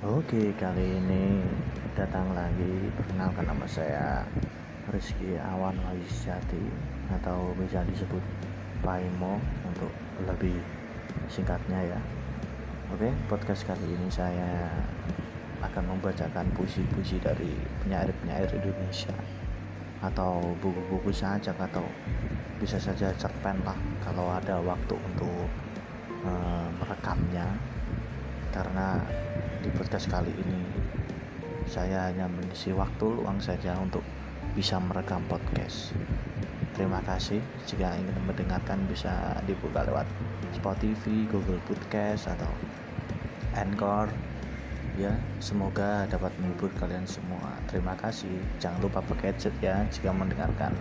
Oke, kali ini datang lagi perkenalkan nama saya Rizky Awan Jati atau bisa disebut Paimo untuk lebih singkatnya ya. Oke, podcast kali ini saya akan membacakan puisi-puisi dari penyair-penyair Indonesia atau buku-buku saja atau bisa saja cerpen lah kalau ada waktu untuk uh, merekamnya karena di podcast kali ini saya hanya mengisi waktu luang saja untuk bisa merekam podcast. Terima kasih. Jika ingin mendengarkan bisa dibuka lewat Spotify, Google Podcast atau Anchor. Ya, semoga dapat menghibur kalian semua. Terima kasih. Jangan lupa pakai headset ya jika mendengarkan.